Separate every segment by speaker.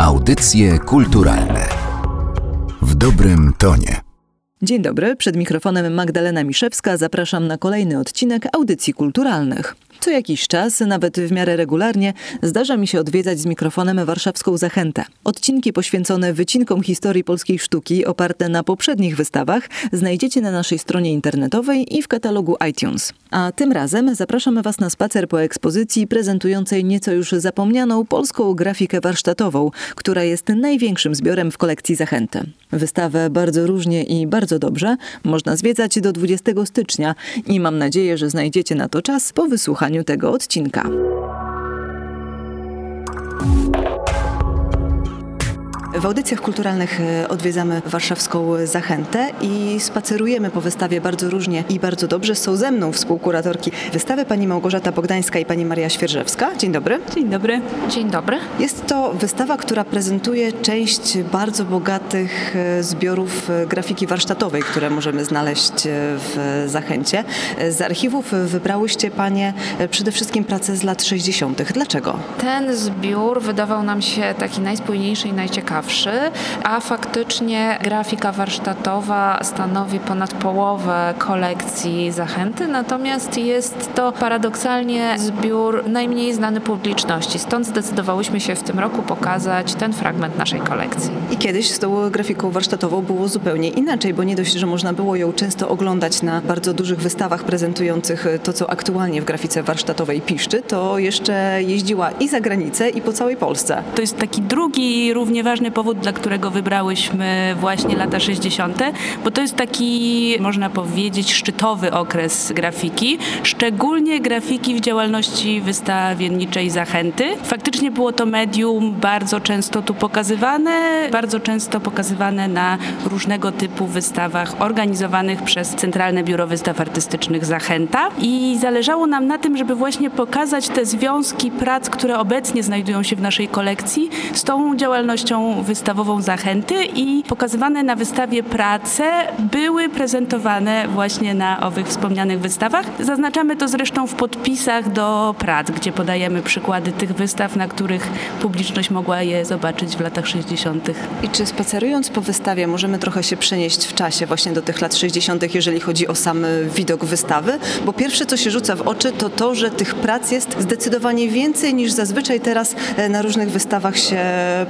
Speaker 1: Audycje kulturalne w dobrym tonie.
Speaker 2: Dzień dobry, przed mikrofonem Magdalena Miszewska zapraszam na kolejny odcinek Audycji Kulturalnych. Co jakiś czas, nawet w miarę regularnie, zdarza mi się odwiedzać z mikrofonem warszawską Zachętę. Odcinki poświęcone wycinkom historii polskiej sztuki, oparte na poprzednich wystawach, znajdziecie na naszej stronie internetowej i w katalogu iTunes. A tym razem zapraszamy Was na spacer po ekspozycji prezentującej nieco już zapomnianą polską grafikę warsztatową, która jest największym zbiorem w kolekcji Zachęty. Wystawę bardzo różnie i bardzo dobrze można zwiedzać do 20 stycznia i mam nadzieję, że znajdziecie na to czas po wysłuchaniu tego odcinka. W audycjach kulturalnych e, odwiedzamy warszawską Zachętę i spacerujemy po wystawie bardzo różnie i bardzo dobrze. Są ze mną współkuratorki wystawy pani Małgorzata Bogdańska i pani Maria Świerżewska. Dzień dobry.
Speaker 3: Dzień dobry.
Speaker 4: Dzień dobry.
Speaker 2: Jest to wystawa, która prezentuje część bardzo bogatych e, zbiorów e, grafiki warsztatowej, które możemy znaleźć w Zachęcie. Z archiwów wybrałyście panie przede wszystkim prace z lat 60. Dlaczego?
Speaker 4: Ten zbiór wydawał nam się taki najspójniejszy i najciekawszy a faktycznie grafika warsztatowa stanowi ponad połowę kolekcji Zachęty, natomiast jest to paradoksalnie zbiór najmniej znany publiczności. Stąd zdecydowałyśmy się w tym roku pokazać ten fragment naszej kolekcji.
Speaker 2: I kiedyś z tą grafiką warsztatową było zupełnie inaczej, bo nie dość, że można było ją często oglądać na bardzo dużych wystawach prezentujących to, co aktualnie w grafice warsztatowej piszczy, to jeszcze jeździła i za granicę, i po całej Polsce.
Speaker 3: To jest taki drugi równie ważny powód, dla którego wybrałyśmy właśnie lata 60., bo to jest taki, można powiedzieć, szczytowy okres grafiki, szczególnie grafiki w działalności wystawienniczej Zachęty. Faktycznie było to medium bardzo często tu pokazywane, bardzo często pokazywane na różnego typu wystawach organizowanych przez Centralne Biuro Wystaw Artystycznych Zachęta i zależało nam na tym, żeby właśnie pokazać te związki prac, które obecnie znajdują się w naszej kolekcji z tą działalnością wystawową Zachęty i pokazywane na wystawie prace były prezentowane właśnie na owych wspomnianych wystawach. Zaznaczamy to zresztą w podpisach do prac, gdzie podajemy przykłady tych wystaw, na których publiczność mogła je zobaczyć w latach 60.
Speaker 2: I czy spacerując po wystawie możemy trochę się przenieść w czasie właśnie do tych lat 60., jeżeli chodzi o sam widok wystawy? Bo pierwsze, co się rzuca w oczy, to to, że tych prac jest zdecydowanie więcej niż zazwyczaj teraz e, na różnych wystawach się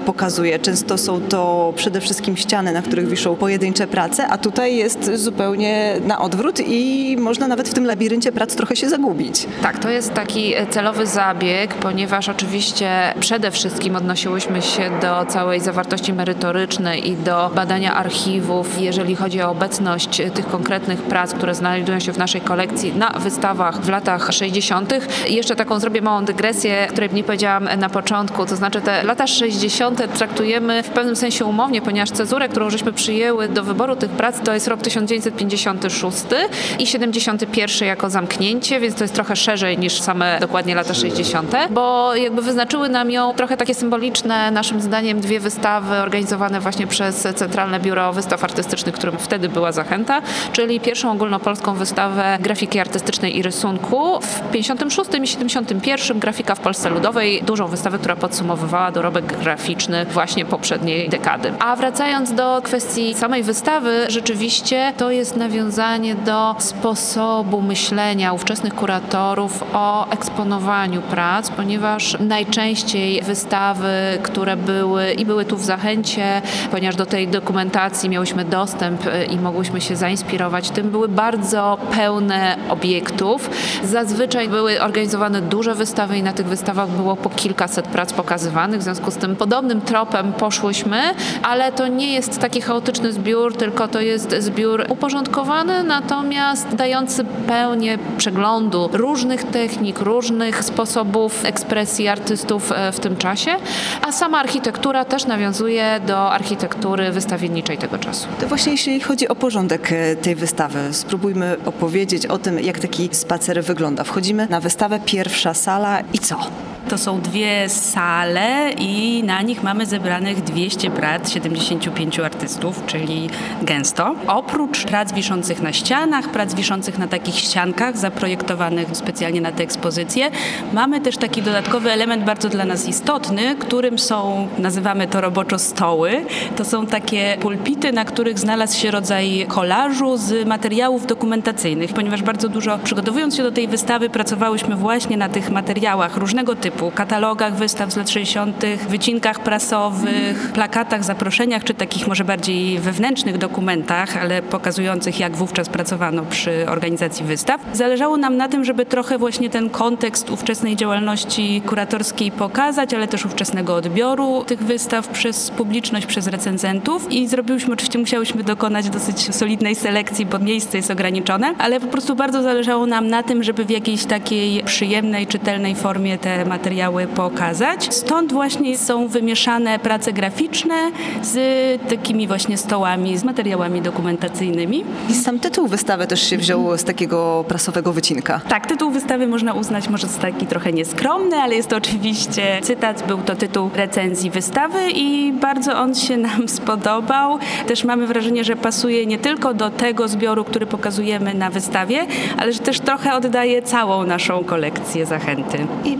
Speaker 2: pokazuje. Często często są to przede wszystkim ściany, na których wiszą pojedyncze prace, a tutaj jest zupełnie na odwrót i można nawet w tym labiryncie prac trochę się zagubić.
Speaker 4: Tak, to jest taki celowy zabieg, ponieważ oczywiście przede wszystkim odnosiłyśmy się do całej zawartości merytorycznej i do badania archiwów, jeżeli chodzi o obecność tych konkretnych prac, które znajdują się w naszej kolekcji na wystawach w latach 60. I jeszcze taką zrobię małą dygresję, której nie powiedziałam na początku, to znaczy te lata 60. traktujemy w pewnym sensie umownie, ponieważ cezurę, którą żeśmy przyjęły do wyboru tych prac, to jest rok 1956 i 71 jako zamknięcie, więc to jest trochę szerzej niż same dokładnie lata 60., bo jakby wyznaczyły nam ją trochę takie symboliczne, naszym zdaniem, dwie wystawy organizowane właśnie przez Centralne Biuro Wystaw Artystycznych, którym wtedy była zachęta, czyli pierwszą ogólnopolską wystawę grafiki artystycznej i rysunku. W 56 i 71 grafika w Polsce Ludowej, dużą wystawę, która podsumowywała dorobek graficzny właśnie poprzedniej dekady. A wracając do kwestii samej wystawy, rzeczywiście to jest nawiązanie do sposobu myślenia ówczesnych kuratorów o eksponowaniu prac, ponieważ najczęściej wystawy, które były i były tu w Zachęcie, ponieważ do tej dokumentacji miałyśmy dostęp i mogłyśmy się zainspirować tym, były bardzo pełne obiektów. Zazwyczaj były organizowane duże wystawy i na tych wystawach było po kilkaset prac pokazywanych, w związku z tym podobnym tropem poszłyśmy, ale to nie jest taki chaotyczny zbiór, tylko to jest zbiór uporządkowany, natomiast dający pełnię przeglądu różnych technik, różnych sposobów ekspresji artystów e, w tym czasie, a sama architektura też nawiązuje do architektury wystawienniczej tego czasu.
Speaker 2: To właśnie jeśli chodzi o porządek e, tej wystawy, spróbujmy opowiedzieć o tym, jak taki spacer wygląda. Wchodzimy na wystawę, pierwsza sala i co?
Speaker 3: To są dwie sale i na nich mamy zebranych 200 prac 75 artystów, czyli gęsto. Oprócz prac wiszących na ścianach, prac wiszących na takich ściankach zaprojektowanych specjalnie na tę ekspozycję, mamy też taki dodatkowy element bardzo dla nas istotny, którym są, nazywamy to roboczo stoły. To są takie pulpity, na których znalazł się rodzaj kolażu z materiałów dokumentacyjnych, ponieważ bardzo dużo przygotowując się do tej wystawy pracowałyśmy właśnie na tych materiałach różnego typu, katalogach wystaw z lat 60., wycinkach prasowych, plakatach, zaproszeniach, czy takich może bardziej wewnętrznych dokumentach, ale pokazujących jak wówczas pracowano przy organizacji wystaw. Zależało nam na tym, żeby trochę właśnie ten kontekst ówczesnej działalności kuratorskiej pokazać, ale też ówczesnego odbioru tych wystaw przez publiczność, przez recenzentów i zrobiłyśmy, oczywiście musiałyśmy dokonać dosyć solidnej selekcji, bo miejsce jest ograniczone, ale po prostu bardzo zależało nam na tym, żeby w jakiejś takiej przyjemnej, czytelnej formie te materiały pokazać. Stąd właśnie są wymieszane prace graficzne z takimi właśnie stołami, z materiałami dokumentacyjnymi.
Speaker 2: I sam tytuł wystawy też się wziął z takiego prasowego wycinka.
Speaker 3: Tak, tytuł wystawy można uznać może za taki trochę nieskromny, ale jest to oczywiście cytat, był to tytuł recenzji wystawy i bardzo on się nam spodobał. Też mamy wrażenie, że pasuje nie tylko do tego zbioru, który pokazujemy na wystawie, ale że też trochę oddaje całą naszą kolekcję zachęty.
Speaker 2: I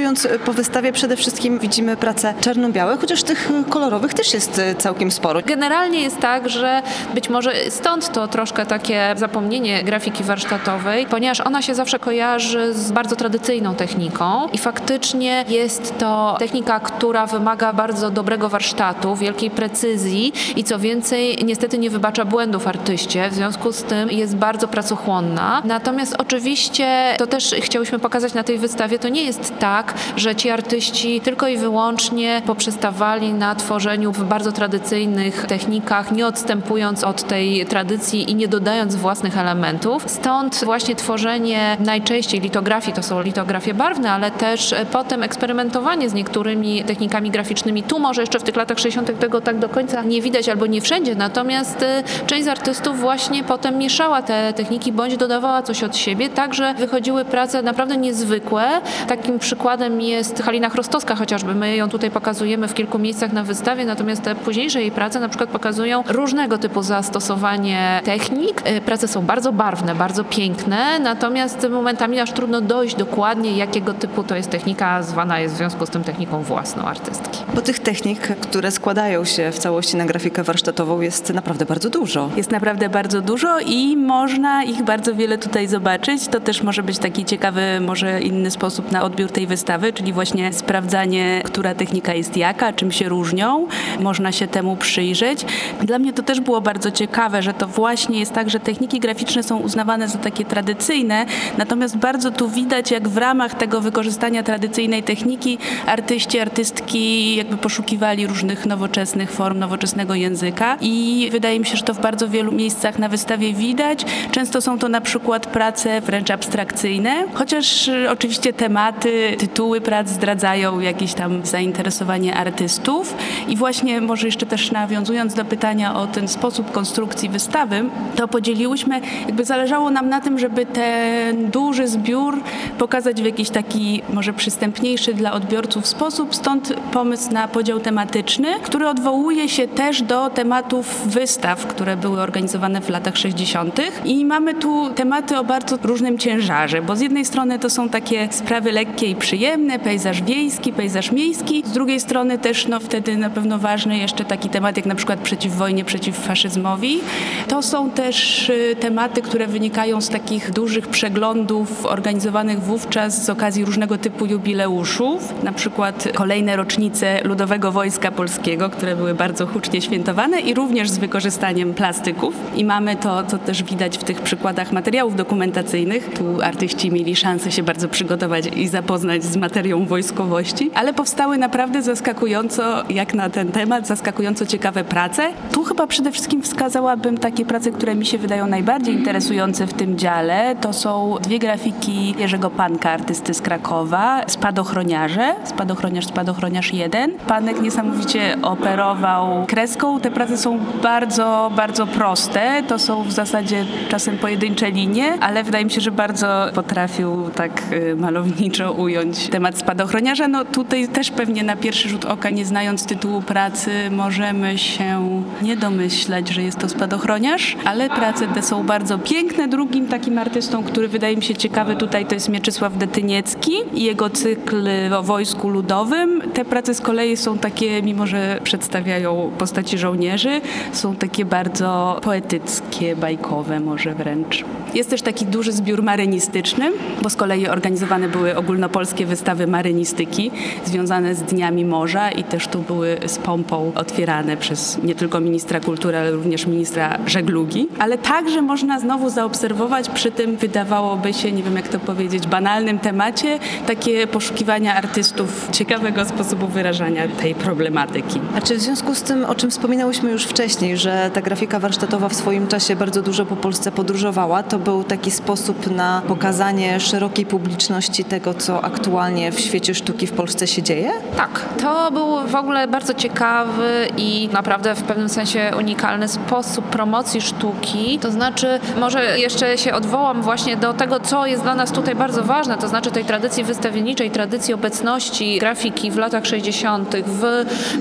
Speaker 2: spacerując po wystawie przede wszystkim widzimy prace czarno-białe, chociaż tych kolorowych też jest całkiem sporo.
Speaker 4: Generalnie jest tak, że być może stąd to troszkę takie zapomnienie grafiki warsztatowej, ponieważ ona się zawsze kojarzy z bardzo tradycyjną techniką i faktycznie jest to technika, która wymaga bardzo dobrego warsztatu, wielkiej precyzji i co więcej, niestety nie wybacza błędów artyście, w związku z tym jest bardzo pracochłonna. Natomiast oczywiście to też chciałyśmy pokazać na tej wystawie, to nie jest tak, że ci artyści tylko i wyłącznie poprzestawali na tworzeniu w bardzo tradycyjnych technikach, nie odstępując od tej tradycji i nie dodając własnych elementów. Stąd właśnie tworzenie najczęściej litografii, to są litografie barwne, ale też potem eksperymentowanie z niektórymi technikami graficznymi. Tu może jeszcze w tych latach 60. tego tak do końca nie widać albo nie wszędzie, natomiast y, część z artystów właśnie potem mieszała te techniki bądź dodawała coś od siebie, tak że wychodziły prace naprawdę niezwykłe. Takim przykładem jest Halina Chrostowska chociażby. My ją tutaj pokazujemy w kilku miejscach na wystawie, natomiast te późniejsze jej prace na przykład pokazują różnego typu zastosowanie technik. Y, prace są bardzo barwne, bardzo piękne, natomiast momentami aż trudno dojść dokładnie, jakiego typu to jest technika, zwana jest w związku z tym techniką własną artystki.
Speaker 2: Bo tych technik, które składają się w całości na grafikę warsztatową jest naprawdę bardzo dużo.
Speaker 3: Jest naprawdę bardzo dużo i można ich bardzo wiele tutaj zobaczyć. To też może być taki ciekawy, może inny sposób na odbiór tej wystawy, czyli właśnie sprawdzanie, która technika jest jaka, czym się różnią. Można się temu przyjrzeć. Dla mnie to też było bardzo ciekawe, że to właśnie jest tak, że techniki graficzne są uznawane za takie tradycyjne, natomiast bardzo tu widać, jak w ramach tego wykorzystania tradycyjnej techniki artyści, artystki jakby poszukiwali różnych nowoczesnych form, nowoczesnego języka i wydaje mi się, że to w bardzo wielu miejscach na wystawie widać. Często są to na przykład prace wręcz abstrakcyjne, chociaż oczywiście tematy, tytuły prac zdradzają jakieś tam zainteresowanie artystów i właśnie może jeszcze też nawiązując do pytania o ten sposób konstrukcji wystawy, to podzieliłyśmy, jakby zależało nam na tym, żeby ten duży zbiór pokazać w jakiś taki może przystępniejszy dla odbiorców sposób, stąd pomysł na podział tematyczny, który odwołuje się też do tematów wystaw, które były organizowane w latach 60. I mamy tu tematy o bardzo różnym ciężarze, bo z jednej strony to są takie sprawy lekkie i przyjemne, pejzaż wiejski, pejzaż miejski, z drugiej strony też no, wtedy na pewno ważny jeszcze taki temat jak na przykład przeciw wojnie, przeciw faszyzmowi. To są też y, tematy, które wynikają z takich dużych przeglądów organizowanych wówczas z okazji różnego typu jubileuszów, na przykład kolejne rocznice Ludowego Wojska Polskiego, które były bardzo hucznie świętowane i również z wykorzystaniem plastyków. I mamy to, co też widać w tych przykładach materiałów dokumentacyjnych. Tu artyści mieli szansę się bardzo przygotować i zapoznać z materią wojskowości, ale powstały naprawdę zaskakująco, jak na ten temat, zaskakująco ciekawe prace. Tu chyba przede wszystkim wskazałabym takie prace, które mi się wydają najbardziej interesujące w tym dziale. To są dwie grafiki Jerzego Panka, artysty z Krakowa, Spadochroniarze, Spadochroniarz, Spadochroniarz 1. Panek niesamowicie operował kreską. Te prace są bardzo, bardzo proste. To są w zasadzie czasem pojedyncze linie, ale wydaje mi się, że bardzo potrafił tak y, malowniczo ująć temat spadochroniarza. No tutaj też pewnie na pierwszy rzut oka, nie znając tytułu pracy, możemy się nie domyśleć, że jest to spadochroniarz, ale prace te są bardzo piękne. Drugim takim artystą, który wydaje mi się ciekawy tutaj, to jest Mieczysław Detyniecki i jego cykl o wojsku ludowym. Te prace z kolei są takie, mimo że przedstawiają postaci żołnierzy, są takie bardzo poetyckie, bajkowe może wręcz. Jest też taki duży zbiór marynistyczny, bo z kolei organizowane były ogólnopolskie wystawy marynistyki związane z Dniami Morza i też tu były z pompą otwierane przez nie tylko ministra kultury, ale również ministra żeglugi. Ale także można znowu zaobserwować przy tym, wydawałoby się, nie wiem jak to powiedzieć, banalnym temacie, takie poszukiwania artystów ciekawego sposobu wyrażania tej problematyki.
Speaker 2: A czy w związku z tym, o czym wspominałyśmy już wcześniej, że ta grafika warsztatowa w swoim czasie bardzo dużo po Polsce podróżowała, to był taki sposób na pokazanie szerokiej publiczności tego, co aktualnie w świecie sztuki w Polsce się dzieje?
Speaker 4: Tak, to był w ogóle bardzo ciekawy i naprawdę w pewnym sensie unikalny sposób promocji sztuki. To znaczy, może jeszcze się odwołam właśnie do tego, co jest dla nas tutaj bardzo ważne, to znaczy tej tradycji wystawienniczej, tradycji obecności grafiki w latach 60. w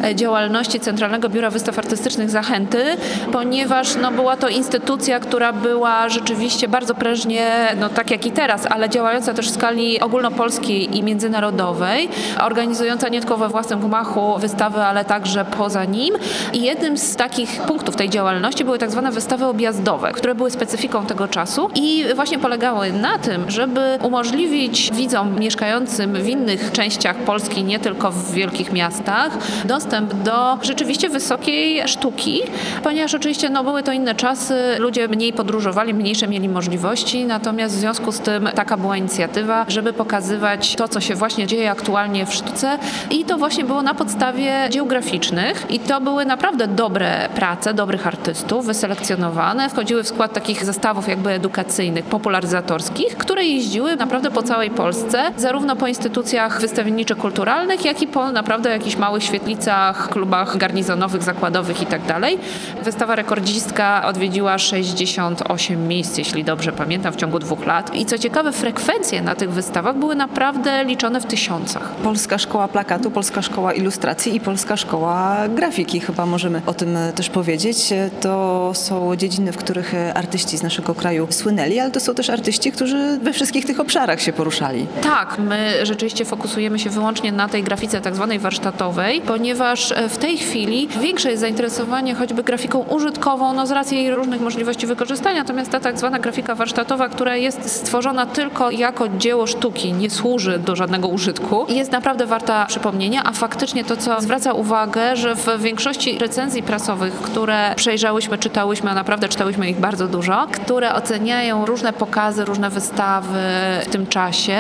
Speaker 4: e, działalności Centralnego Biura Wystaw Artystycznych Zachęty, ponieważ no, była to instytucja, która była rzeczywiście bardzo prężnie, no tak jak i teraz, ale działająca też w skali ogólnopolskiej i międzynarodowej, organizująca nie tylko we własnym gmachu wystawy, ale także poza nim. I jednym z takich punktów tej działalności były tak zwane wystawy objazdowe, które były specyfiką tego czasu i właśnie polegały na tym, żeby umożliwić widzom mieszkającym w innych częściach Polski, nie tylko w wielkich miastach, dostęp do rzeczywiście wysokiej sztuki, ponieważ oczywiście no, były to inne czasy, ludzie mniej podróżowali, mniejsze mieli możliwości, natomiast w związku z tym taka była inicjatywa, żeby pokazywać to, co się właśnie dzieje aktualnie w sztuce i to właśnie było na podstawie dzieł graficznych i to były naprawdę dobre prace, dobrych artystów, wyselekcjonowane, wchodziły w skład takich zestawów jakby edukacyjnych, popularyzatorskich, które jeździły naprawdę po całej Polsce, zarówno po instytucjach wystawienniczo-kulturalnych, jak i po naprawdę jakichś małych świetlicach, klubach garnizonowych, zakładowych itd. Tak Wystawa rekordzistka odwiedziła 68 miejsc, jeśli dobrze pamiętam, w ciągu dwóch lat. I co ciekawe, frekwencje na tych wystawach były naprawdę liczone w tysiącach.
Speaker 2: Polska Szkoła Plakatu, Polska Szkoła Ilustracji i Polska Szkoła Grafiki, chyba możemy o tym też powiedzieć. To są dziedziny, w których artyści z naszego kraju słynęli, ale to są też artyści, którzy we wszystkich tych obszarach się poruszali.
Speaker 4: Tak, my rzeczywiście fokusujemy się wyłącznie na tej grafice tak zwanej warsztatowej, ponieważ w tej chwili większe jest zainteresowanie choćby grafiką użytkową, no z racji jej różnych możliwości wykorzystania, natomiast ta tak zwana grafika warsztatowa, która jest stworzona tylko jako dzieło sztuki, nie służy do żadnego użytku, jest naprawdę warta przypomnienia, a faktycznie to, co zwraca uwagę, że w większości recenzji prasowych, które przejrzałyśmy, czytałyśmy, a naprawdę czytałyśmy ich bardzo dużo, które oceniają różne pokazy, różne wystawy w tym czasie,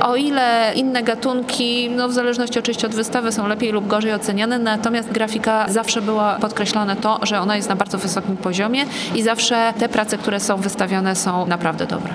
Speaker 4: o ile inne gatunki, no w zależności oczywiście od wystawy, są lepiej lub gorzej oceniane, natomiast grafika zawsze była podkreślone to, że ona jest na bardzo wysokim poziomie i zawsze te prace, które są wystawione są naprawdę dobre.